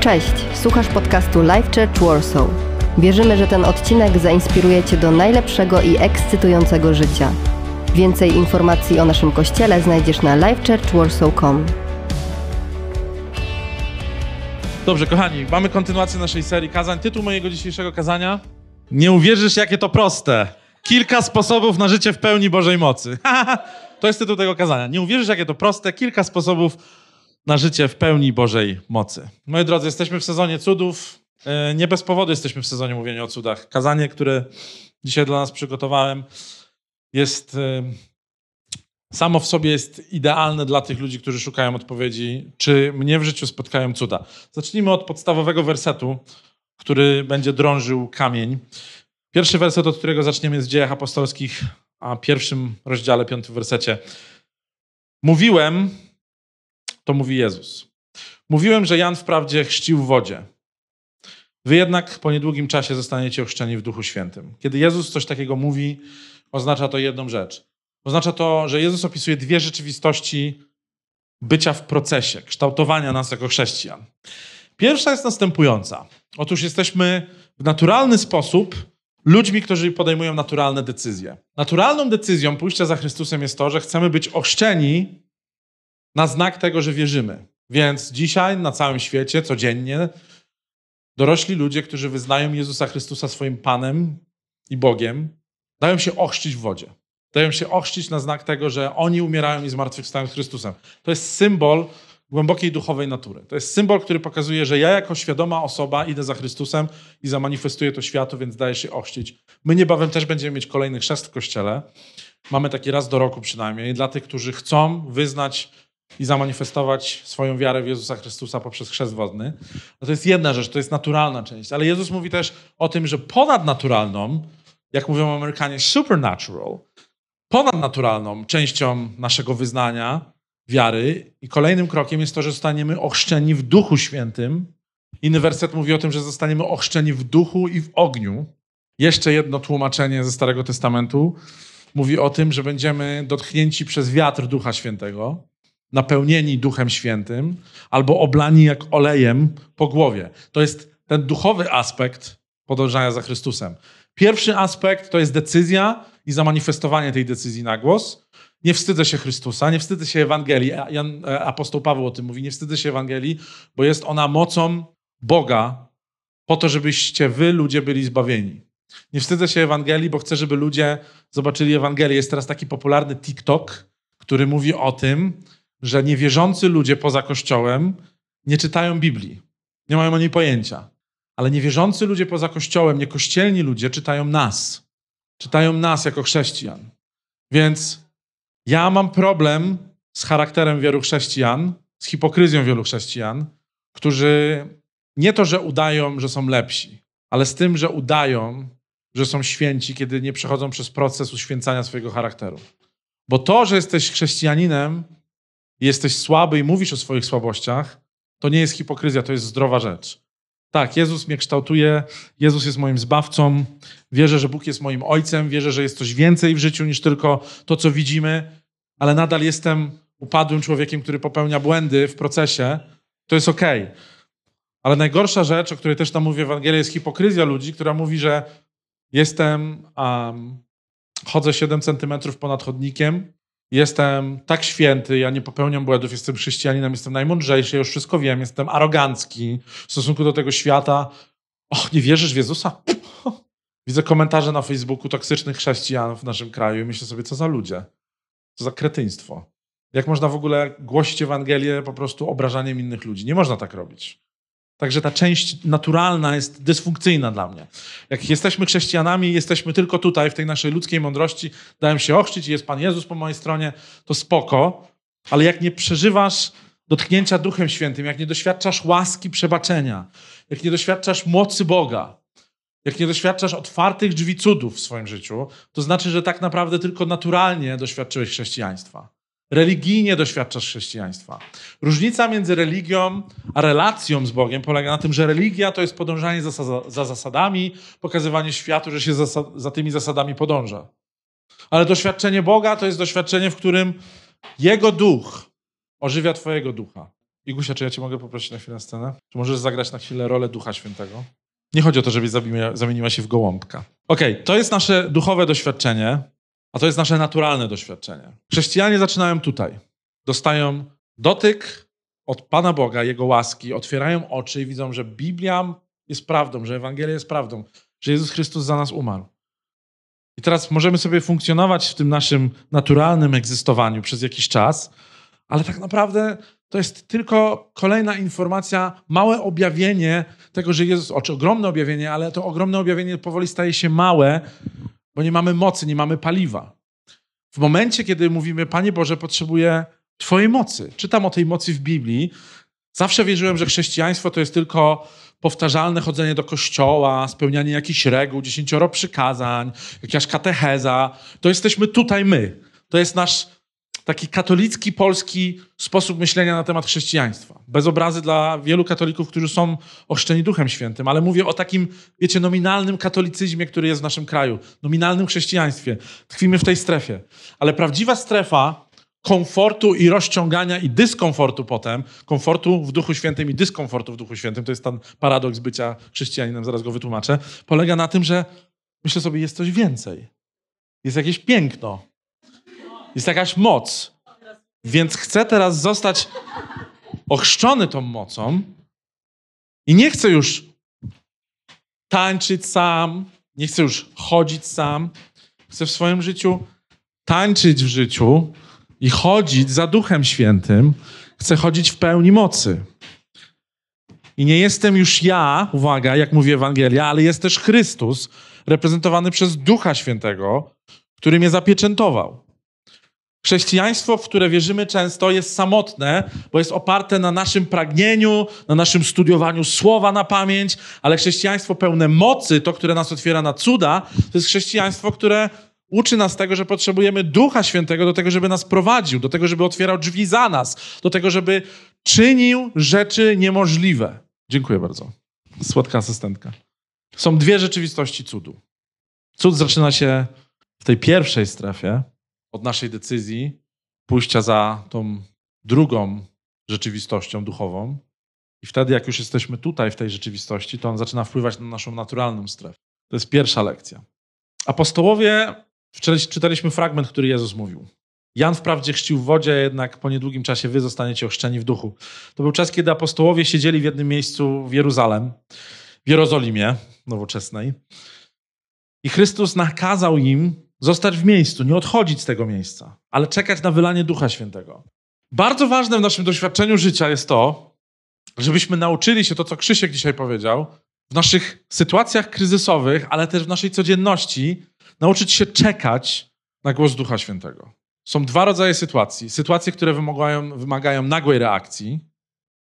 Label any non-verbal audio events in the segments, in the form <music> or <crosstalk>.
Cześć, słuchasz podcastu Life Church Warsaw. Wierzymy, że ten odcinek zainspiruje Cię do najlepszego i ekscytującego życia. Więcej informacji o naszym kościele znajdziesz na lifechurchwarsaw.com. Dobrze, kochani, mamy kontynuację naszej serii kazań. Tytuł mojego dzisiejszego kazania: Nie uwierzysz, jakie to proste. Kilka sposobów na życie w pełni Bożej mocy. <laughs> to jest tytuł tego kazania. Nie uwierzysz, jakie to proste. Kilka sposobów na życie w pełni Bożej mocy. Moi drodzy, jesteśmy w sezonie cudów. E, nie bez powodu jesteśmy w sezonie mówienia o cudach. Kazanie, które dzisiaj dla nas przygotowałem, jest e, samo w sobie jest idealne dla tych ludzi, którzy szukają odpowiedzi, czy mnie w życiu spotkają cuda. Zacznijmy od podstawowego wersetu, który będzie drążył kamień. Pierwszy werset, od którego zaczniemy jest w Dziejach Apostolskich, a pierwszym rozdziale, piątym wersecie. Mówiłem, to mówi Jezus. Mówiłem, że Jan wprawdzie chrzcił w wodzie. Wy jednak po niedługim czasie zostaniecie ochrzczeni w Duchu Świętym. Kiedy Jezus coś takiego mówi, oznacza to jedną rzecz. Oznacza to, że Jezus opisuje dwie rzeczywistości bycia w procesie, kształtowania nas jako chrześcijan. Pierwsza jest następująca. Otóż jesteśmy w naturalny sposób ludźmi, którzy podejmują naturalne decyzje. Naturalną decyzją pójścia za Chrystusem jest to, że chcemy być ochrzczeni na znak tego, że wierzymy. Więc dzisiaj na całym świecie, codziennie, dorośli ludzie, którzy wyznają Jezusa Chrystusa swoim Panem i Bogiem, dają się ochrzcić w wodzie. Dają się ochrzcić na znak tego, że oni umierają i zmartwychwstają z Chrystusem. To jest symbol głębokiej duchowej natury. To jest symbol, który pokazuje, że ja jako świadoma osoba idę za Chrystusem i zamanifestuję to światu, więc daję się ochrzcić. My niebawem też będziemy mieć kolejny chrzest w Kościele. Mamy taki raz do roku przynajmniej. Dla tych, którzy chcą wyznać i zamanifestować swoją wiarę w Jezusa Chrystusa poprzez chrzest wodny. No to jest jedna rzecz, to jest naturalna część. Ale Jezus mówi też o tym, że ponadnaturalną, jak mówią Amerykanie, supernatural, ponadnaturalną częścią naszego wyznania, wiary i kolejnym krokiem jest to, że zostaniemy ochrzczeni w Duchu Świętym. Inny werset mówi o tym, że zostaniemy ochrzczeni w duchu i w ogniu. Jeszcze jedno tłumaczenie ze Starego Testamentu mówi o tym, że będziemy dotknięci przez wiatr Ducha Świętego napełnieni Duchem Świętym albo oblani jak olejem po głowie. To jest ten duchowy aspekt podążania za Chrystusem. Pierwszy aspekt to jest decyzja i zamanifestowanie tej decyzji na głos. Nie wstydzę się Chrystusa, nie wstydzę się Ewangelii. Jan, e, apostoł Paweł o tym mówi, nie wstydzę się Ewangelii, bo jest ona mocą Boga po to, żebyście wy, ludzie, byli zbawieni. Nie wstydzę się Ewangelii, bo chcę, żeby ludzie zobaczyli Ewangelię. Jest teraz taki popularny TikTok, który mówi o tym, że niewierzący ludzie poza Kościołem nie czytają Biblii. Nie mają o niej pojęcia. Ale niewierzący ludzie poza Kościołem, niekościelni ludzie czytają nas. Czytają nas jako chrześcijan. Więc ja mam problem z charakterem wielu chrześcijan, z hipokryzją wielu chrześcijan, którzy nie to, że udają, że są lepsi, ale z tym, że udają, że są święci, kiedy nie przechodzą przez proces uświęcania swojego charakteru. Bo to, że jesteś chrześcijaninem, jesteś słaby i mówisz o swoich słabościach, to nie jest hipokryzja, to jest zdrowa rzecz. Tak, Jezus mnie kształtuje, Jezus jest moim zbawcą, wierzę, że Bóg jest moim ojcem, wierzę, że jest coś więcej w życiu niż tylko to, co widzimy, ale nadal jestem upadłym człowiekiem, który popełnia błędy w procesie. To jest okej. Okay. Ale najgorsza rzecz, o której też tam mówi Ewangelia, jest hipokryzja ludzi, która mówi, że jestem, um, chodzę 7 centymetrów ponad chodnikiem, jestem tak święty, ja nie popełniam błędów, jestem chrześcijaninem, jestem najmądrzejszy, już wszystko wiem, jestem arogancki w stosunku do tego świata. Och, nie wierzysz w Jezusa? <laughs> Widzę komentarze na Facebooku toksycznych chrześcijan w naszym kraju i myślę sobie, co za ludzie, co za kretyństwo. Jak można w ogóle głosić Ewangelię po prostu obrażaniem innych ludzi? Nie można tak robić. Także ta część naturalna jest dysfunkcyjna dla mnie. Jak jesteśmy chrześcijanami, jesteśmy tylko tutaj, w tej naszej ludzkiej mądrości, dałem się ochrzcić i jest Pan Jezus po mojej stronie, to spoko, ale jak nie przeżywasz dotknięcia Duchem Świętym, jak nie doświadczasz łaski przebaczenia, jak nie doświadczasz mocy Boga, jak nie doświadczasz otwartych drzwi cudów w swoim życiu, to znaczy, że tak naprawdę tylko naturalnie doświadczyłeś chrześcijaństwa religijnie doświadczasz chrześcijaństwa. Różnica między religią a relacją z Bogiem polega na tym, że religia to jest podążanie za, za zasadami, pokazywanie światu, że się za, za tymi zasadami podąża. Ale doświadczenie Boga to jest doświadczenie, w którym Jego duch ożywia Twojego ducha. Igusia, czy ja cię mogę poprosić na chwilę scenę? Czy możesz zagrać na chwilę rolę Ducha Świętego? Nie chodzi o to, żebyś zamieniła, zamieniła się w gołąbka. Okej, okay, to jest nasze duchowe doświadczenie, a to jest nasze naturalne doświadczenie. Chrześcijanie zaczynają tutaj. Dostają dotyk od Pana Boga, Jego łaski, otwierają oczy i widzą, że Biblia jest prawdą, że Ewangelia jest prawdą, że Jezus Chrystus za nas umarł. I teraz możemy sobie funkcjonować w tym naszym naturalnym egzystowaniu przez jakiś czas, ale tak naprawdę to jest tylko kolejna informacja, małe objawienie tego, że Jezus, oczy, ogromne objawienie, ale to ogromne objawienie powoli staje się małe, bo nie mamy mocy, nie mamy paliwa. W momencie, kiedy mówimy, Panie Boże, potrzebuję Twojej mocy, czytam o tej mocy w Biblii, zawsze wierzyłem, że chrześcijaństwo to jest tylko powtarzalne chodzenie do kościoła, spełnianie jakichś reguł, dziesięcioro przykazań, jakaś katecheza. To jesteśmy tutaj my. To jest nasz taki katolicki, polski sposób myślenia na temat chrześcijaństwa. Bez obrazy dla wielu katolików, którzy są ochrzczeni Duchem Świętym, ale mówię o takim, wiecie, nominalnym katolicyzmie, który jest w naszym kraju, nominalnym chrześcijaństwie. Tkwimy w tej strefie. Ale prawdziwa strefa komfortu i rozciągania i dyskomfortu potem, komfortu w Duchu Świętym i dyskomfortu w Duchu Świętym, to jest ten paradoks bycia chrześcijaninem, zaraz go wytłumaczę, polega na tym, że myślę sobie, jest coś więcej. Jest jakieś piękno. Jest jakaś moc. Więc chcę teraz zostać ochrzczony tą mocą i nie chcę już tańczyć sam, nie chcę już chodzić sam. Chcę w swoim życiu tańczyć w życiu, i chodzić za Duchem Świętym, chcę chodzić w pełni mocy. I nie jestem już ja, uwaga, jak mówi Ewangelia, ale jest też Chrystus, reprezentowany przez Ducha Świętego, który mnie zapieczętował. Chrześcijaństwo, w które wierzymy często, jest samotne, bo jest oparte na naszym pragnieniu, na naszym studiowaniu słowa na pamięć, ale chrześcijaństwo pełne mocy, to, które nas otwiera na cuda, to jest chrześcijaństwo, które Uczy nas tego, że potrzebujemy Ducha Świętego do tego, żeby nas prowadził, do tego, żeby otwierał drzwi za nas, do tego, żeby czynił rzeczy niemożliwe. Dziękuję bardzo. Słodka asystentka. Są dwie rzeczywistości cudu. Cud zaczyna się w tej pierwszej strefie od naszej decyzji pójścia za tą drugą rzeczywistością duchową. I wtedy, jak już jesteśmy tutaj w tej rzeczywistości, to on zaczyna wpływać na naszą naturalną strefę. To jest pierwsza lekcja. Apostołowie Wczoraj czytaliśmy fragment, który Jezus mówił. Jan wprawdzie chrzcił w wodzie, jednak po niedługim czasie wy zostaniecie ochrzczeni w duchu. To był czas, kiedy apostołowie siedzieli w jednym miejscu w Jeruzalem, w Jerozolimie nowoczesnej. I Chrystus nakazał im zostać w miejscu, nie odchodzić z tego miejsca, ale czekać na wylanie Ducha Świętego. Bardzo ważne w naszym doświadczeniu życia jest to, żebyśmy nauczyli się to, co Krzysiek dzisiaj powiedział, w naszych sytuacjach kryzysowych, ale też w naszej codzienności, nauczyć się czekać na głos Ducha Świętego. Są dwa rodzaje sytuacji. Sytuacje, które wymagają, wymagają nagłej reakcji,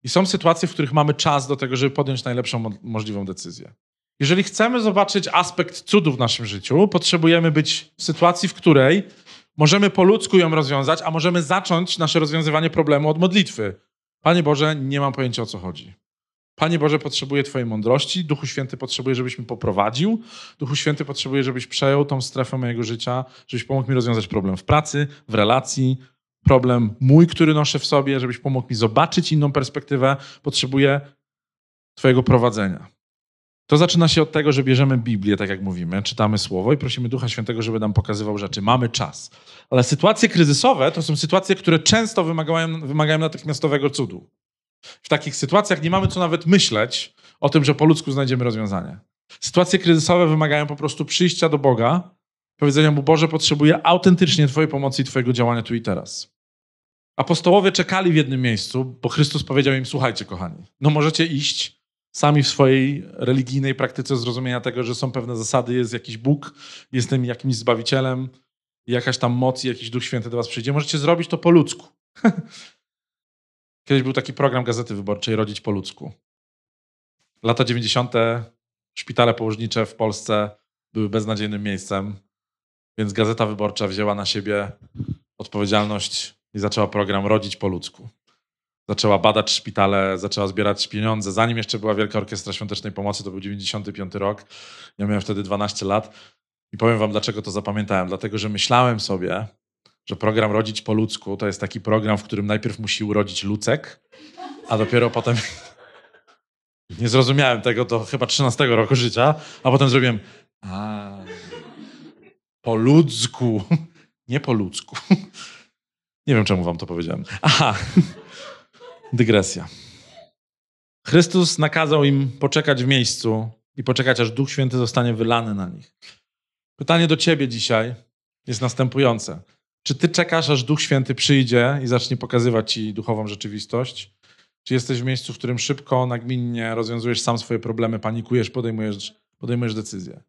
i są sytuacje, w których mamy czas do tego, żeby podjąć najlepszą możliwą decyzję. Jeżeli chcemy zobaczyć aspekt cudu w naszym życiu, potrzebujemy być w sytuacji, w której możemy po ludzku ją rozwiązać, a możemy zacząć nasze rozwiązywanie problemu od modlitwy. Panie Boże, nie mam pojęcia o co chodzi. Panie Boże, potrzebuję Twojej mądrości, Duchu Święty potrzebuje, żebyś mi poprowadził, Duchu Święty potrzebuje, żebyś przejął tą strefę mojego życia, żebyś pomógł mi rozwiązać problem w pracy, w relacji, problem mój, który noszę w sobie, żebyś pomógł mi zobaczyć inną perspektywę. Potrzebuję Twojego prowadzenia. To zaczyna się od tego, że bierzemy Biblię, tak jak mówimy, czytamy Słowo i prosimy Ducha Świętego, żeby nam pokazywał rzeczy. Mamy czas. Ale sytuacje kryzysowe to są sytuacje, które często wymagają, wymagają natychmiastowego cudu. W takich sytuacjach nie mamy co nawet myśleć o tym, że po ludzku znajdziemy rozwiązanie. Sytuacje kryzysowe wymagają po prostu przyjścia do Boga, powiedzenia mu: Boże, potrzebuję autentycznie Twojej pomocy i Twojego działania tu i teraz. Apostołowie czekali w jednym miejscu, bo Chrystus powiedział im: Słuchajcie, kochani, no możecie iść sami w swojej religijnej praktyce zrozumienia tego, że są pewne zasady, jest jakiś Bóg, jestem jakimś zbawicielem, jakaś tam moc i jakiś Duch Święty do Was przyjdzie. Możecie zrobić to po ludzku. <laughs> Kiedyś był taki program Gazety Wyborczej Rodzić po ludzku. Lata 90. szpitale położnicze w Polsce były beznadziejnym miejscem, więc Gazeta Wyborcza wzięła na siebie odpowiedzialność i zaczęła program Rodzić po ludzku. Zaczęła badać szpitale, zaczęła zbierać pieniądze. Zanim jeszcze była Wielka Orkiestra Świątecznej Pomocy, to był 95 rok. Ja miałem wtedy 12 lat i powiem wam, dlaczego to zapamiętałem. Dlatego, że myślałem sobie, że program Rodzić po ludzku to jest taki program, w którym najpierw musi urodzić Lucek, A dopiero potem <laughs> nie zrozumiałem tego do chyba 13 roku życia, a potem zrobiłem a, po ludzku. <laughs> Nie po ludzku. <laughs> Nie wiem, czemu wam to powiedziałem. Aha. Dygresja. Chrystus nakazał im poczekać w miejscu i poczekać, aż Duch Święty zostanie wylany na nich. Pytanie do ciebie dzisiaj jest następujące. Czy ty czekasz, aż Duch Święty przyjdzie i zacznie pokazywać ci duchową rzeczywistość? Czy jesteś w miejscu, w którym szybko, nagminnie rozwiązujesz sam swoje problemy, panikujesz, podejmujesz, podejmujesz decyzje?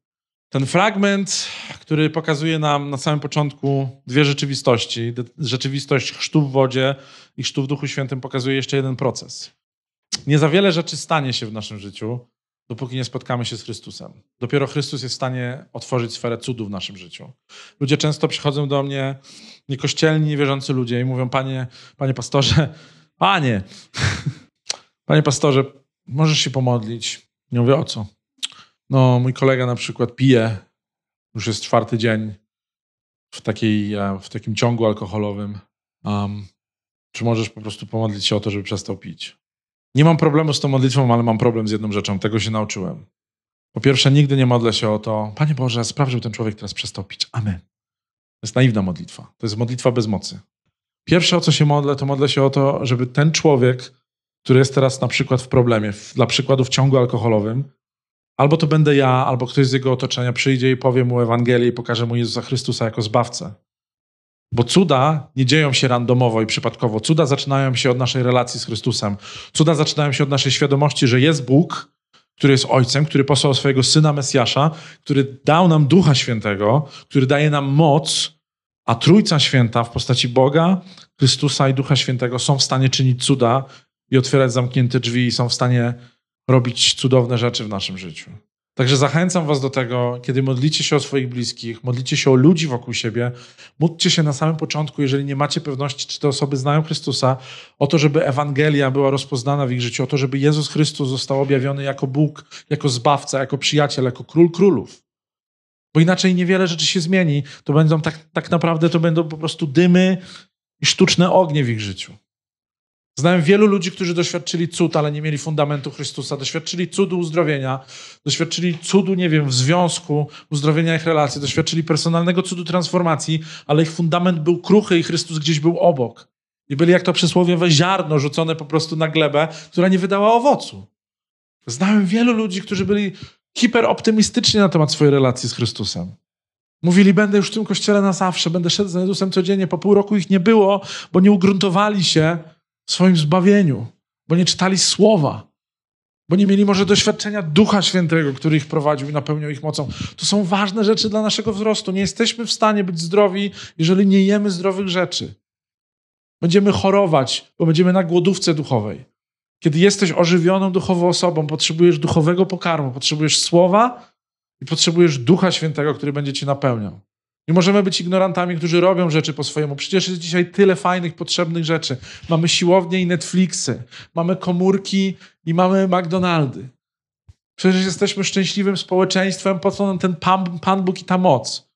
Ten fragment, który pokazuje nam na samym początku dwie rzeczywistości, rzeczywistość chrztu w wodzie i chrztu w Duchu Świętym, pokazuje jeszcze jeden proces. Nie za wiele rzeczy stanie się w naszym życiu, dopóki nie spotkamy się z Chrystusem. Dopiero Chrystus jest w stanie otworzyć sferę cudu w naszym życiu. Ludzie często przychodzą do mnie, niekościelni, niewierzący ludzie i mówią, panie, panie pastorze, panie, <laughs> panie pastorze, możesz się pomodlić? Nie mówię, o co? No, mój kolega na przykład pije, już jest czwarty dzień w, takiej, e, w takim ciągu alkoholowym. Um, czy możesz po prostu pomodlić się o to, żeby przestał pić? Nie mam problemu z tą modlitwą, ale mam problem z jedną rzeczą. Tego się nauczyłem. Po pierwsze, nigdy nie modlę się o to, Panie Boże, spraw, żeby ten człowiek teraz przestał pić. Amen. To jest naiwna modlitwa. To jest modlitwa bez mocy. Pierwsze, o co się modlę, to modlę się o to, żeby ten człowiek, który jest teraz na przykład w problemie, dla przykładu w ciągu alkoholowym, albo to będę ja, albo ktoś z jego otoczenia przyjdzie i powie mu Ewangelię i pokaże mu Jezusa Chrystusa jako zbawcę. Bo cuda nie dzieją się randomowo i przypadkowo. Cuda zaczynają się od naszej relacji z Chrystusem. Cuda zaczynają się od naszej świadomości, że jest Bóg, który jest Ojcem, który posłał swojego Syna Mesjasza, który dał nam Ducha Świętego, który daje nam moc, a Trójca Święta w postaci Boga, Chrystusa i Ducha Świętego są w stanie czynić cuda i otwierać zamknięte drzwi i są w stanie robić cudowne rzeczy w naszym życiu. Także zachęcam Was do tego, kiedy modlicie się o swoich bliskich, modlicie się o ludzi wokół siebie, módlcie się na samym początku, jeżeli nie macie pewności, czy te osoby znają Chrystusa, o to, żeby Ewangelia była rozpoznana w ich życiu, o to, żeby Jezus Chrystus został objawiony jako Bóg, jako Zbawca, jako Przyjaciel, jako Król Królów. Bo inaczej niewiele rzeczy się zmieni. To będą tak, tak naprawdę to będą po prostu dymy i sztuczne ognie w ich życiu. Znałem wielu ludzi, którzy doświadczyli cud, ale nie mieli fundamentu Chrystusa. Doświadczyli cudu uzdrowienia, doświadczyli cudu, nie wiem, w związku, uzdrowienia ich relacji, doświadczyli personalnego cudu transformacji, ale ich fundament był kruchy i Chrystus gdzieś był obok. I byli jak to przysłowiowe ziarno rzucone po prostu na glebę, która nie wydała owocu. Znałem wielu ludzi, którzy byli hiperoptymistyczni na temat swojej relacji z Chrystusem. Mówili, będę już w tym kościele na zawsze, będę szedł za Jezusem codziennie. Po pół roku ich nie było, bo nie ugruntowali się w swoim zbawieniu, bo nie czytali słowa, bo nie mieli może doświadczenia Ducha Świętego, który ich prowadził i napełniał ich mocą. To są ważne rzeczy dla naszego wzrostu. Nie jesteśmy w stanie być zdrowi, jeżeli nie jemy zdrowych rzeczy. Będziemy chorować, bo będziemy na głodówce duchowej. Kiedy jesteś ożywioną duchowo osobą, potrzebujesz duchowego pokarmu, potrzebujesz słowa i potrzebujesz Ducha Świętego, który będzie ci napełniał. Nie możemy być ignorantami, którzy robią rzeczy po swojemu. Przecież jest dzisiaj tyle fajnych, potrzebnych rzeczy. Mamy siłownie i Netflixy, mamy komórki i mamy McDonaldy. Przecież jesteśmy szczęśliwym społeczeństwem, po co nam ten Pan, Pan Bóg i ta moc?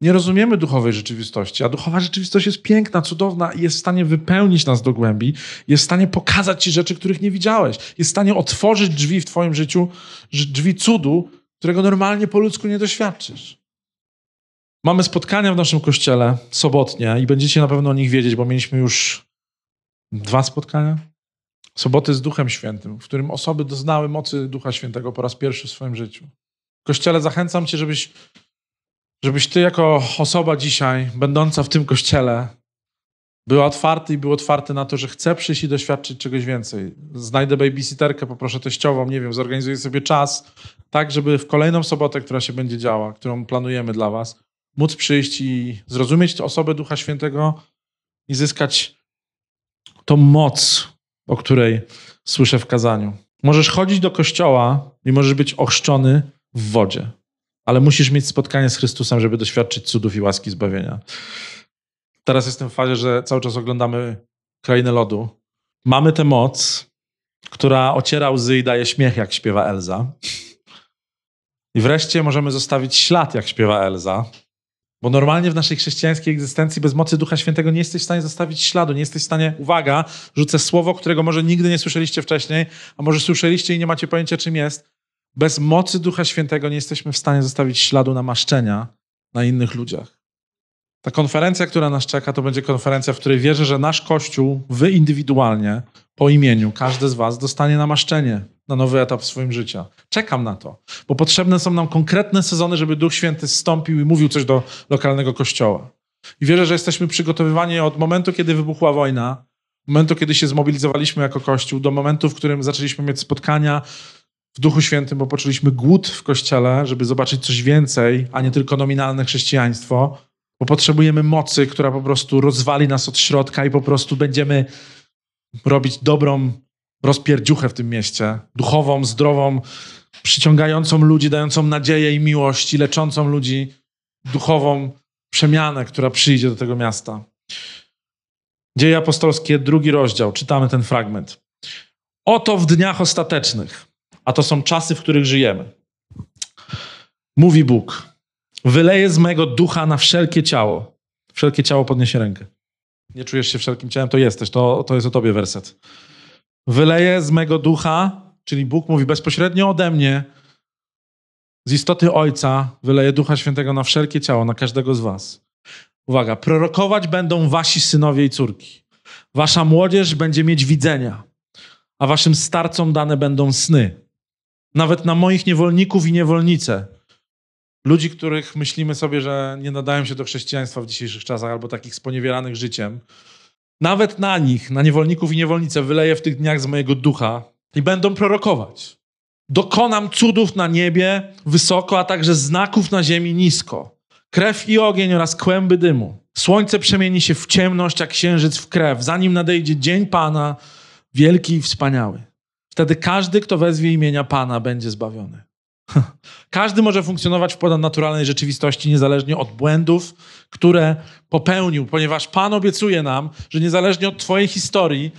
Nie rozumiemy duchowej rzeczywistości, a duchowa rzeczywistość jest piękna, cudowna i jest w stanie wypełnić nas do głębi, jest w stanie pokazać ci rzeczy, których nie widziałeś, jest w stanie otworzyć drzwi w twoim życiu, drzwi cudu, którego normalnie po ludzku nie doświadczysz. Mamy spotkania w naszym kościele sobotnie i będziecie na pewno o nich wiedzieć, bo mieliśmy już dwa spotkania. Soboty z Duchem Świętym, w którym osoby doznały mocy Ducha Świętego po raz pierwszy w swoim życiu. Kościele zachęcam Cię, żebyś, żebyś Ty, jako osoba dzisiaj, będąca w tym kościele, był otwarty i był otwarty na to, że chce przyjść i doświadczyć czegoś więcej. Znajdę babysitterkę, poproszę teściową, nie wiem, zorganizuję sobie czas, tak, żeby w kolejną sobotę, która się będzie działa, którą planujemy dla Was, móc przyjść i zrozumieć osobę Ducha Świętego i zyskać tą moc, o której słyszę w kazaniu. Możesz chodzić do kościoła i możesz być ochrzczony w wodzie, ale musisz mieć spotkanie z Chrystusem, żeby doświadczyć cudów i łaski zbawienia. Teraz jestem w fazie, że cały czas oglądamy Krainę Lodu. Mamy tę moc, która ociera łzy i daje śmiech, jak śpiewa Elza. I wreszcie możemy zostawić ślad, jak śpiewa Elza. Bo normalnie w naszej chrześcijańskiej egzystencji bez mocy Ducha Świętego nie jesteś w stanie zostawić śladu, nie jesteś w stanie, uwaga, rzucę słowo, którego może nigdy nie słyszeliście wcześniej, a może słyszeliście i nie macie pojęcia, czym jest. Bez mocy Ducha Świętego nie jesteśmy w stanie zostawić śladu namaszczenia na innych ludziach. Ta konferencja, która nas czeka, to będzie konferencja, w której wierzę, że nasz Kościół, wy indywidualnie, po imieniu, każdy z was dostanie namaszczenie na nowy etap swoim życia. Czekam na to, bo potrzebne są nam konkretne sezony, żeby Duch Święty zstąpił i mówił coś do lokalnego kościoła. I wierzę, że jesteśmy przygotowywani od momentu, kiedy wybuchła wojna, momentu, kiedy się zmobilizowaliśmy jako Kościół, do momentu, w którym zaczęliśmy mieć spotkania w Duchu Świętym, bo poczuliśmy głód w Kościele, żeby zobaczyć coś więcej, a nie tylko nominalne chrześcijaństwo, bo potrzebujemy mocy, która po prostu rozwali nas od środka i po prostu będziemy robić dobrą rozpierdziuchę w tym mieście, duchową, zdrową, przyciągającą ludzi, dającą nadzieję i miłość i leczącą ludzi, duchową przemianę, która przyjdzie do tego miasta. Dzieje apostolskie, drugi rozdział, czytamy ten fragment. Oto w dniach ostatecznych, a to są czasy, w których żyjemy, mówi Bóg, wyleję z mego ducha na wszelkie ciało. Wszelkie ciało podniesie rękę. Nie czujesz się wszelkim ciałem, to jesteś. To, to jest o tobie werset. Wyleję z mego ducha, czyli Bóg mówi bezpośrednio ode mnie, z istoty Ojca, wyleję Ducha Świętego na wszelkie ciało, na każdego z was. Uwaga, prorokować będą wasi synowie i córki. Wasza młodzież będzie mieć widzenia, a waszym starcom dane będą sny. Nawet na moich niewolników i niewolnice, ludzi, których myślimy sobie, że nie nadają się do chrześcijaństwa w dzisiejszych czasach albo takich sponiewieranych życiem, nawet na nich, na niewolników i niewolnice, wyleję w tych dniach z mojego ducha i będą prorokować. Dokonam cudów na niebie wysoko, a także znaków na ziemi nisko. Krew i ogień oraz kłęby dymu. Słońce przemieni się w ciemność, a księżyc w krew, zanim nadejdzie dzień Pana, wielki i wspaniały. Wtedy każdy, kto wezwie imienia Pana, będzie zbawiony. <laughs> Każdy może funkcjonować w ponadnaturalnej rzeczywistości, niezależnie od błędów, które popełnił, ponieważ Pan obiecuje nam, że niezależnie od Twojej historii,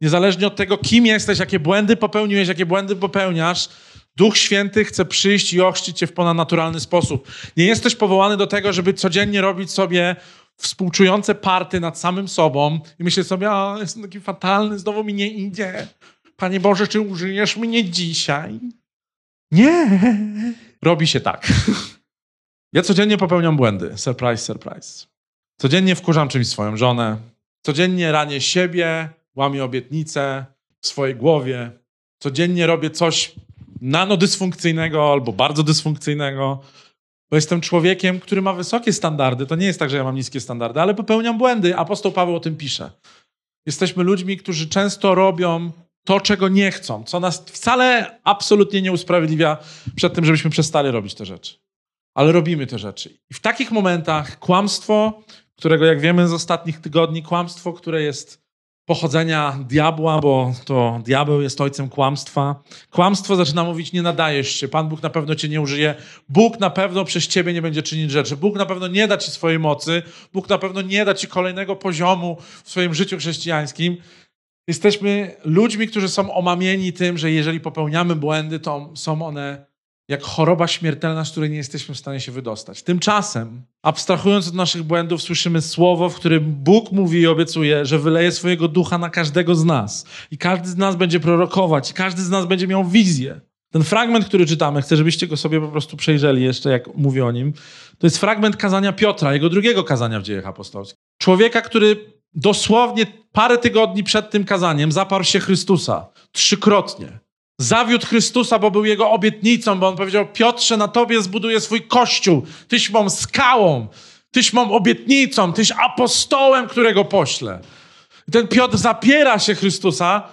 niezależnie od tego, kim jesteś, jakie błędy popełniłeś, jakie błędy popełniasz, Duch Święty chce przyjść i ochrzcić Cię w ponadnaturalny sposób. Nie jesteś powołany do tego, żeby codziennie robić sobie współczujące party nad samym sobą i myśleć sobie, a jestem taki fatalny, znowu mi nie idzie. Panie Boże, czy użyjesz mnie dzisiaj? Nie. Robi się tak. Ja codziennie popełniam błędy. Surprise, surprise. Codziennie wkurzam czymś swoją żonę. Codziennie ranię siebie, łamię obietnice w swojej głowie. Codziennie robię coś nanodysfunkcyjnego albo bardzo dysfunkcyjnego. Bo jestem człowiekiem, który ma wysokie standardy. To nie jest tak, że ja mam niskie standardy, ale popełniam błędy. Apostoł Paweł o tym pisze. Jesteśmy ludźmi, którzy często robią to, czego nie chcą, co nas wcale absolutnie nie usprawiedliwia przed tym, żebyśmy przestali robić te rzeczy. Ale robimy te rzeczy. I w takich momentach kłamstwo, którego jak wiemy z ostatnich tygodni, kłamstwo, które jest pochodzenia diabła, bo to diabeł jest ojcem kłamstwa. Kłamstwo zaczyna mówić, nie nadajesz się, Pan Bóg na pewno cię nie użyje, Bóg na pewno przez ciebie nie będzie czynić rzeczy, Bóg na pewno nie da ci swojej mocy, Bóg na pewno nie da ci kolejnego poziomu w swoim życiu chrześcijańskim. Jesteśmy ludźmi, którzy są omamieni tym, że jeżeli popełniamy błędy, to są one jak choroba śmiertelna, z której nie jesteśmy w stanie się wydostać. Tymczasem, abstrahując od naszych błędów, słyszymy słowo, w którym Bóg mówi i obiecuje, że wyleje swojego ducha na każdego z nas. I każdy z nas będzie prorokować, i każdy z nas będzie miał wizję. Ten fragment, który czytamy, chcę, żebyście go sobie po prostu przejrzeli jeszcze, jak mówię o nim. To jest fragment kazania Piotra, jego drugiego kazania w dziejach apostolskich. Człowieka, który dosłownie parę tygodni przed tym kazaniem zaparł się Chrystusa trzykrotnie. Zawiódł Chrystusa, bo był jego obietnicą, bo on powiedział: Piotrze, na tobie zbuduję swój kościół. Tyś mą skałą, tyś mą obietnicą, tyś apostołem, którego poślę. I ten Piotr zapiera się Chrystusa,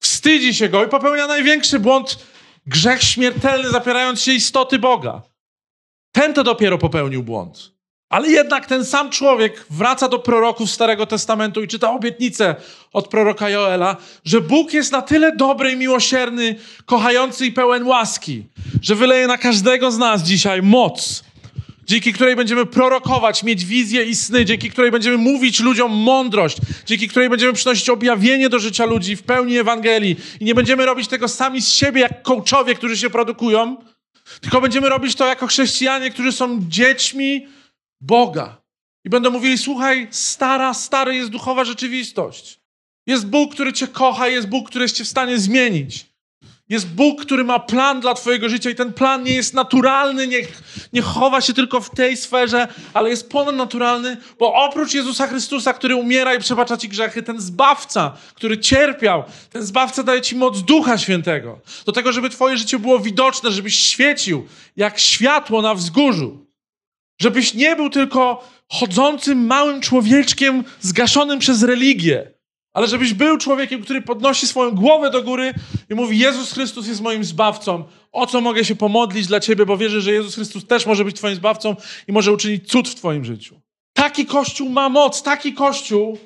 wstydzi się go i popełnia największy błąd, grzech śmiertelny, zapierając się istoty Boga. Ten to dopiero popełnił błąd. Ale jednak ten sam człowiek wraca do proroków Starego Testamentu i czyta obietnicę od proroka Joela, że Bóg jest na tyle dobry i miłosierny, kochający i pełen łaski, że wyleje na każdego z nas dzisiaj moc, dzięki której będziemy prorokować, mieć wizje i sny, dzięki której będziemy mówić ludziom mądrość, dzięki której będziemy przynosić objawienie do życia ludzi w pełni Ewangelii i nie będziemy robić tego sami z siebie jak coachowie, którzy się produkują, tylko będziemy robić to jako chrześcijanie, którzy są dziećmi Boga. I będą mówili, słuchaj, stara, stary jest duchowa rzeczywistość. Jest Bóg, który cię kocha, jest Bóg, który jest cię w stanie zmienić. Jest Bóg, który ma plan dla Twojego życia i ten plan nie jest naturalny, nie, nie chowa się tylko w tej sferze, ale jest ponadnaturalny, bo oprócz Jezusa Chrystusa, który umiera i przebacza Ci grzechy, ten zbawca, który cierpiał, ten zbawca daje Ci moc Ducha Świętego. Do tego, żeby Twoje życie było widoczne, żebyś świecił jak światło na wzgórzu. Żebyś nie był tylko chodzącym małym człowieczkiem zgaszonym przez religię ale żebyś był człowiekiem, który podnosi swoją głowę do góry i mówi: Jezus Chrystus jest moim zbawcą. O co mogę się pomodlić dla ciebie, bo wierzę, że Jezus Chrystus też może być Twoim zbawcą i może uczynić cud w Twoim życiu. Taki kościół ma moc, taki kościół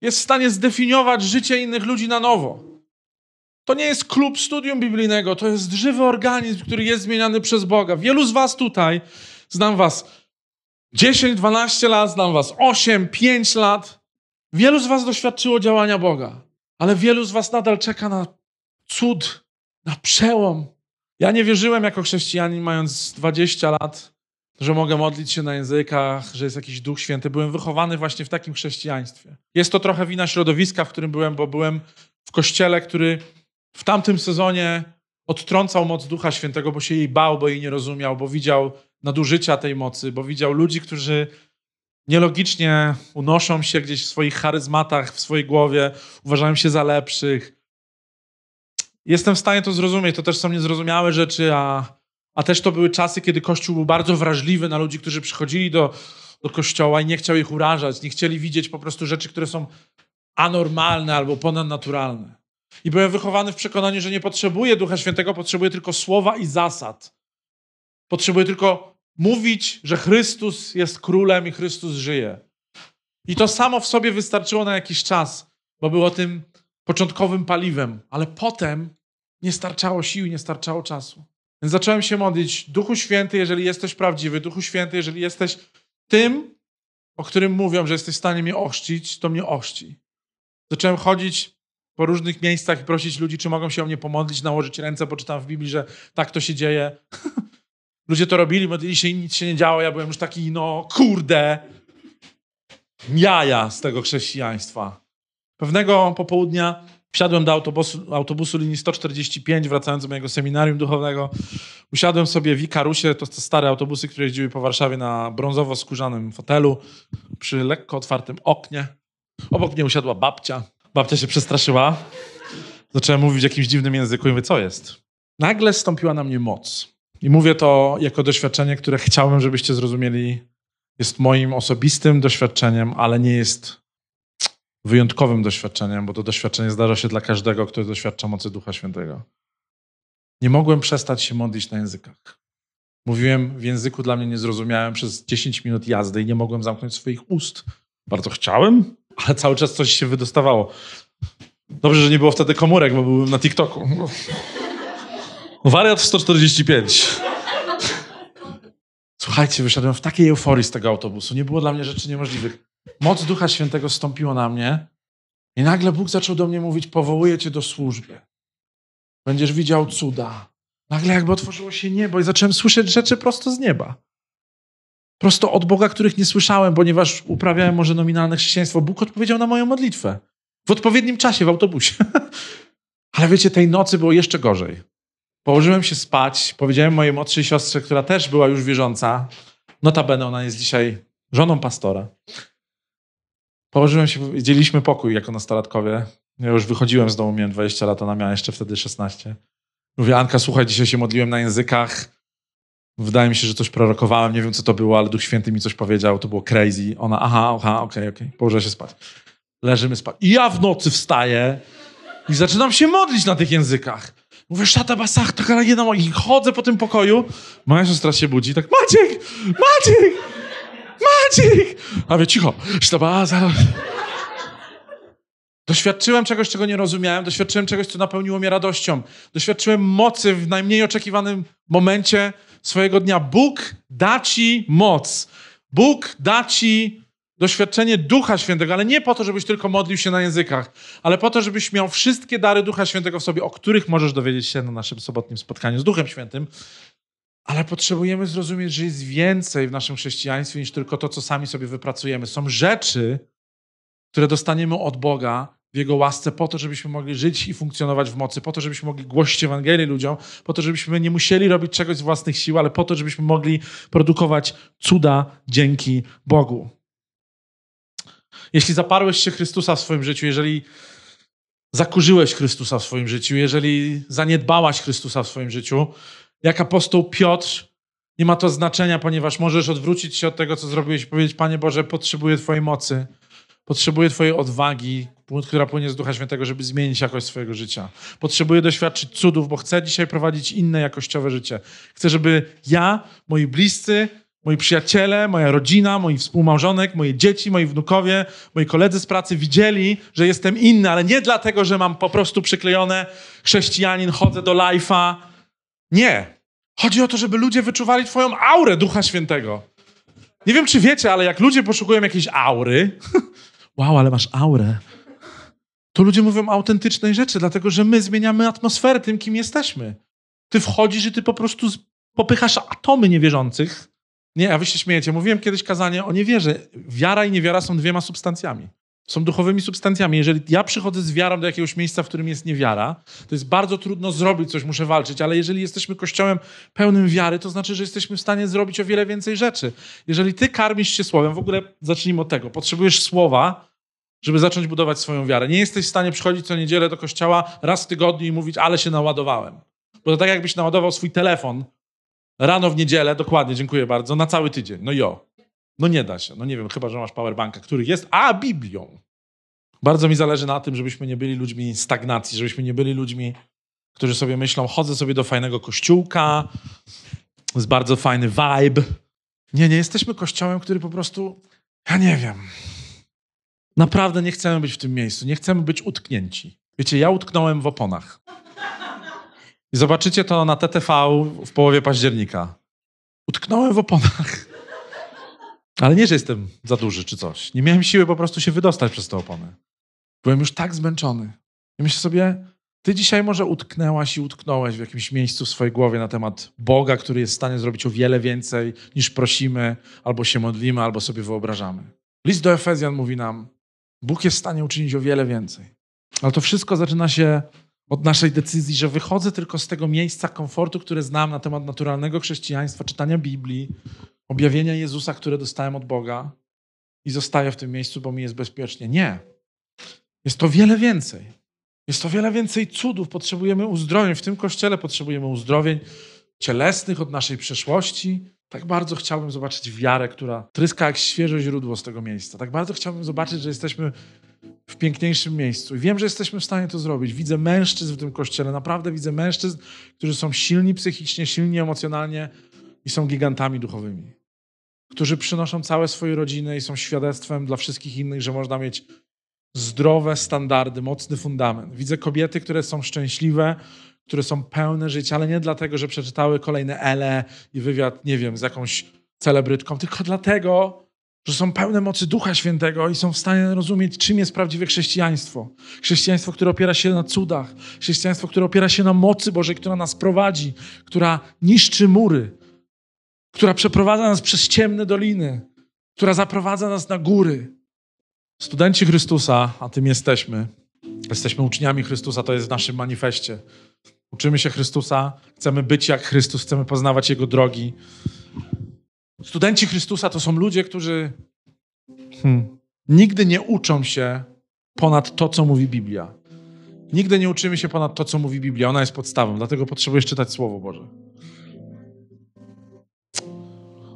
jest w stanie zdefiniować życie innych ludzi na nowo. To nie jest klub studium biblijnego, to jest żywy organizm, który jest zmieniany przez Boga. Wielu z Was tutaj, znam Was 10, 12 lat, znam Was 8, 5 lat. Wielu z Was doświadczyło działania Boga, ale wielu z Was nadal czeka na cud, na przełom. Ja nie wierzyłem jako chrześcijanin, mając 20 lat, że mogę modlić się na językach, że jest jakiś Duch Święty. Byłem wychowany właśnie w takim chrześcijaństwie. Jest to trochę wina środowiska, w którym byłem, bo byłem w kościele, który w tamtym sezonie odtrącał moc Ducha Świętego, bo się jej bał, bo jej nie rozumiał, bo widział nadużycia tej mocy, bo widział ludzi, którzy nielogicznie unoszą się gdzieś w swoich charyzmatach, w swojej głowie, uważają się za lepszych. Jestem w stanie to zrozumieć. To też są niezrozumiałe rzeczy, a, a też to były czasy, kiedy Kościół był bardzo wrażliwy na ludzi, którzy przychodzili do, do Kościoła i nie chciał ich urażać, nie chcieli widzieć po prostu rzeczy, które są anormalne albo ponadnaturalne. I byłem wychowany w przekonaniu, że nie potrzebuję Ducha Świętego, potrzebuję tylko słowa i zasad. Potrzebuję tylko mówić, że Chrystus jest królem i Chrystus żyje. I to samo w sobie wystarczyło na jakiś czas, bo było tym początkowym paliwem, ale potem nie starczało sił, nie starczało czasu. Więc zacząłem się modlić, Duchu Święty, jeżeli jesteś prawdziwy, Duchu Święty, jeżeli jesteś tym, o którym mówią, że jesteś w stanie mnie ochrzcić, to mnie ochrzci. Zacząłem chodzić po różnych miejscach i prosić ludzi, czy mogą się o mnie pomodlić, nałożyć ręce, bo czytam w Biblii, że tak to się dzieje. <laughs> Ludzie to robili, modlili się i nic się nie działo. Ja byłem już taki, no kurde, jaja z tego chrześcijaństwa. Pewnego popołudnia wsiadłem do autobusu, autobusu linii 145, wracając do mojego seminarium duchowego. Usiadłem sobie w Ikarusie, to te stare autobusy, które jeździły po Warszawie na brązowo-skórzanym fotelu, przy lekko otwartym oknie. Obok mnie usiadła babcia. Babcia się przestraszyła. Zacząłem mówić w jakimś dziwnym języku i mówię, co jest? Nagle stąpiła na mnie moc. I mówię to jako doświadczenie, które chciałbym, żebyście zrozumieli, jest moim osobistym doświadczeniem, ale nie jest wyjątkowym doświadczeniem, bo to doświadczenie zdarza się dla każdego, kto doświadcza mocy Ducha Świętego. Nie mogłem przestać się modlić na językach. Mówiłem w języku dla mnie niezrozumiałym przez 10 minut jazdy i nie mogłem zamknąć swoich ust. Bardzo chciałem, ale cały czas coś się wydostawało. Dobrze, że nie było wtedy komórek, bo byłem na TikToku. Wariat 145. Słuchajcie, wyszedłem w takiej euforii z tego autobusu. Nie było dla mnie rzeczy niemożliwych. Moc Ducha Świętego stąpiła na mnie i nagle Bóg zaczął do mnie mówić, powołuję cię do służby. Będziesz widział cuda. Nagle jakby otworzyło się niebo i zacząłem słyszeć rzeczy prosto z nieba. Prosto od Boga, których nie słyszałem, ponieważ uprawiałem może nominalne chrześcijaństwo. Bóg odpowiedział na moją modlitwę. W odpowiednim czasie w autobusie. <laughs> Ale wiecie, tej nocy było jeszcze gorzej. Położyłem się spać, powiedziałem mojej młodszej siostrze, która też była już wierząca, notabene ona jest dzisiaj żoną pastora. Położyłem się, dzieliliśmy pokój jako nastolatkowie. Ja już wychodziłem z domu, miałem 20 lat, ona miała jeszcze wtedy 16. Mówię, Anka, słuchaj, dzisiaj się modliłem na językach. Wydaje mi się, że coś prorokowałem, nie wiem co to było, ale Duch Święty mi coś powiedział, to było crazy. Ona, aha, aha, okej, okay, okej, okay. położyła się spać. Leżymy spać. I ja w nocy wstaję i zaczynam się modlić na tych językach. Mówię, szata basach, taka jedna i chodzę po tym pokoju. Moja siostra się budzi, tak, Maciek, Maciek, Maciek. A wie, cicho, sztaba, zaraz. Doświadczyłem czegoś, czego nie rozumiałem. Doświadczyłem czegoś, co napełniło mnie radością. Doświadczyłem mocy w najmniej oczekiwanym momencie swojego dnia. Bóg da ci moc. Bóg da ci doświadczenie Ducha Świętego, ale nie po to, żebyś tylko modlił się na językach, ale po to, żebyś miał wszystkie dary Ducha Świętego w sobie, o których możesz dowiedzieć się na naszym sobotnim spotkaniu z Duchem Świętym. Ale potrzebujemy zrozumieć, że jest więcej w naszym chrześcijaństwie niż tylko to, co sami sobie wypracujemy. Są rzeczy, które dostaniemy od Boga w Jego łasce po to, żebyśmy mogli żyć i funkcjonować w mocy, po to, żebyśmy mogli głosić Ewangelię ludziom, po to, żebyśmy nie musieli robić czegoś z własnych sił, ale po to, żebyśmy mogli produkować cuda dzięki Bogu. Jeśli zaparłeś się Chrystusa w swoim życiu, jeżeli zakurzyłeś Chrystusa w swoim życiu, jeżeli zaniedbałaś Chrystusa w swoim życiu, jak apostoł Piotr, nie ma to znaczenia, ponieważ możesz odwrócić się od tego, co zrobiłeś i powiedzieć, Panie Boże, potrzebuję Twojej mocy, potrzebuję Twojej odwagi, która płynie z Ducha Świętego, żeby zmienić jakość swojego życia. Potrzebuję doświadczyć cudów, bo chcę dzisiaj prowadzić inne jakościowe życie. Chcę, żeby ja, moi bliscy, moi przyjaciele, moja rodzina, mój współmałżonek, moje dzieci, moi wnukowie, moi koledzy z pracy widzieli, że jestem inny, ale nie dlatego, że mam po prostu przyklejone chrześcijanin, chodzę do life'a. Nie. Chodzi o to, żeby ludzie wyczuwali twoją aurę Ducha Świętego. Nie wiem, czy wiecie, ale jak ludzie poszukują jakiejś aury, <laughs> wow, ale masz aurę, to ludzie mówią autentycznej rzeczy, dlatego że my zmieniamy atmosferę tym, kim jesteśmy. Ty wchodzisz i ty po prostu popychasz atomy niewierzących. Nie, a wy się śmiejecie. Mówiłem kiedyś kazanie o niewierze. Wiara i niewiara są dwiema substancjami. Są duchowymi substancjami. Jeżeli ja przychodzę z wiarą do jakiegoś miejsca, w którym jest niewiara, to jest bardzo trudno zrobić coś, muszę walczyć, ale jeżeli jesteśmy kościołem pełnym wiary, to znaczy, że jesteśmy w stanie zrobić o wiele więcej rzeczy. Jeżeli ty karmisz się słowem, w ogóle zacznijmy od tego, potrzebujesz słowa, żeby zacząć budować swoją wiarę. Nie jesteś w stanie przychodzić co niedzielę do kościoła raz w tygodniu i mówić, ale się naładowałem. Bo to tak jakbyś naładował swój telefon rano w niedzielę, dokładnie, dziękuję bardzo, na cały tydzień. No jo. No nie da się. No nie wiem, chyba, że masz powerbanka, który jest, a Biblią. Bardzo mi zależy na tym, żebyśmy nie byli ludźmi stagnacji, żebyśmy nie byli ludźmi, którzy sobie myślą, chodzę sobie do fajnego kościółka, jest bardzo fajny vibe. Nie, nie jesteśmy kościołem, który po prostu, ja nie wiem, naprawdę nie chcemy być w tym miejscu, nie chcemy być utknięci. Wiecie, ja utknąłem w oponach. I zobaczycie to na TTV w połowie października. Utknąłem w oponach. Ale nie, że jestem za duży czy coś. Nie miałem siły po prostu się wydostać przez te opony. Byłem już tak zmęczony. I myślę sobie, ty dzisiaj może utknęłaś i utknąłeś w jakimś miejscu w swojej głowie na temat Boga, który jest w stanie zrobić o wiele więcej niż prosimy, albo się modlimy, albo sobie wyobrażamy. List do Efezjan mówi nam, Bóg jest w stanie uczynić o wiele więcej. Ale to wszystko zaczyna się od naszej decyzji, że wychodzę tylko z tego miejsca komfortu, które znam na temat naturalnego chrześcijaństwa, czytania Biblii, objawienia Jezusa, które dostałem od Boga i zostaję w tym miejscu, bo mi jest bezpiecznie. Nie. Jest to wiele więcej. Jest to wiele więcej cudów. Potrzebujemy uzdrowień. W tym kościele potrzebujemy uzdrowień cielesnych od naszej przeszłości. Tak bardzo chciałbym zobaczyć wiarę, która tryska jak świeże źródło z tego miejsca. Tak bardzo chciałbym zobaczyć, że jesteśmy w piękniejszym miejscu. I wiem, że jesteśmy w stanie to zrobić. Widzę mężczyzn w tym kościele, naprawdę widzę mężczyzn, którzy są silni psychicznie, silni emocjonalnie i są gigantami duchowymi. Którzy przynoszą całe swoje rodziny i są świadectwem dla wszystkich innych, że można mieć zdrowe standardy, mocny fundament. Widzę kobiety, które są szczęśliwe, które są pełne życia, ale nie dlatego, że przeczytały kolejne ele i wywiad, nie wiem, z jakąś celebrytką, tylko dlatego, że są pełne mocy Ducha Świętego i są w stanie rozumieć, czym jest prawdziwe chrześcijaństwo. Chrześcijaństwo, które opiera się na cudach, chrześcijaństwo, które opiera się na mocy Bożej, która nas prowadzi, która niszczy mury, która przeprowadza nas przez ciemne doliny, która zaprowadza nas na góry. Studenci Chrystusa, a tym jesteśmy, jesteśmy uczniami Chrystusa, to jest w naszym manifestie. Uczymy się Chrystusa, chcemy być jak Chrystus, chcemy poznawać Jego drogi. Studenci Chrystusa to są ludzie, którzy hmm, nigdy nie uczą się ponad to, co mówi Biblia. Nigdy nie uczymy się ponad to, co mówi Biblia. Ona jest podstawą, dlatego potrzebujesz czytać Słowo Boże.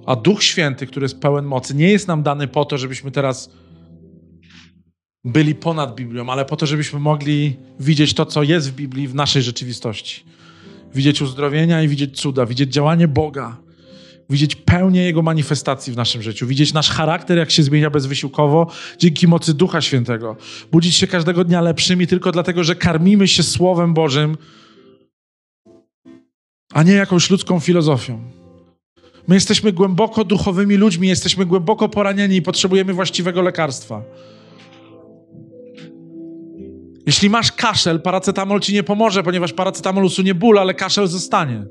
A Duch Święty, który jest pełen mocy, nie jest nam dany po to, żebyśmy teraz byli ponad Biblią, ale po to, żebyśmy mogli widzieć to, co jest w Biblii w naszej rzeczywistości. Widzieć uzdrowienia i widzieć cuda, widzieć działanie Boga, widzieć pełnię Jego manifestacji w naszym życiu, widzieć nasz charakter, jak się zmienia bezwysiłkowo dzięki mocy Ducha Świętego. Budzić się każdego dnia lepszymi tylko dlatego, że karmimy się Słowem Bożym, a nie jakąś ludzką filozofią. My jesteśmy głęboko duchowymi ludźmi, jesteśmy głęboko poranieni i potrzebujemy właściwego lekarstwa. Jeśli masz kaszel, paracetamol ci nie pomoże, ponieważ paracetamol usunie ból, ale kaszel zostanie.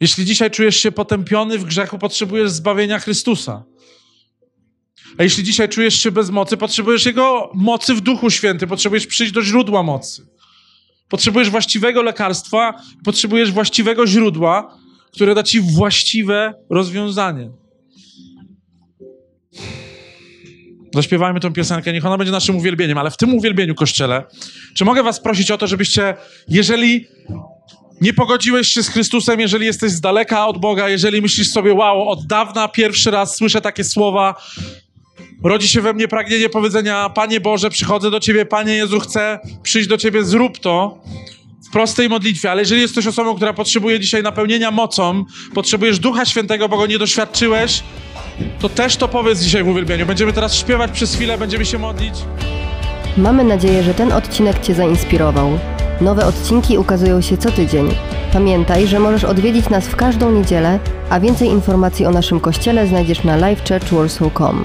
Jeśli dzisiaj czujesz się potępiony w grzechu, potrzebujesz zbawienia Chrystusa. A jeśli dzisiaj czujesz się bez mocy, potrzebujesz Jego mocy w Duchu Świętym, potrzebujesz przyjść do źródła mocy. Potrzebujesz właściwego lekarstwa, potrzebujesz właściwego źródła, które da ci właściwe rozwiązanie. Zaśpiewajmy tę piosenkę, niech ona będzie naszym uwielbieniem, ale w tym uwielbieniu, Kościele, czy mogę was prosić o to, żebyście, jeżeli nie pogodziłeś się z Chrystusem, jeżeli jesteś z daleka od Boga, jeżeli myślisz sobie, wow, od dawna pierwszy raz słyszę takie słowa, rodzi się we mnie pragnienie powiedzenia, Panie Boże, przychodzę do Ciebie, Panie Jezu, chcę przyjść do Ciebie, zrób to w prostej modlitwie, ale jeżeli jesteś osobą, która potrzebuje dzisiaj napełnienia mocą, potrzebujesz Ducha Świętego, bo go nie doświadczyłeś, to też to powiedz dzisiaj w uwielbieniu. Będziemy teraz śpiewać przez chwilę, będziemy się modlić. Mamy nadzieję, że ten odcinek Cię zainspirował. Nowe odcinki ukazują się co tydzień. Pamiętaj, że możesz odwiedzić nas w każdą niedzielę, a więcej informacji o naszym kościele znajdziesz na livechurchwarsaw.com.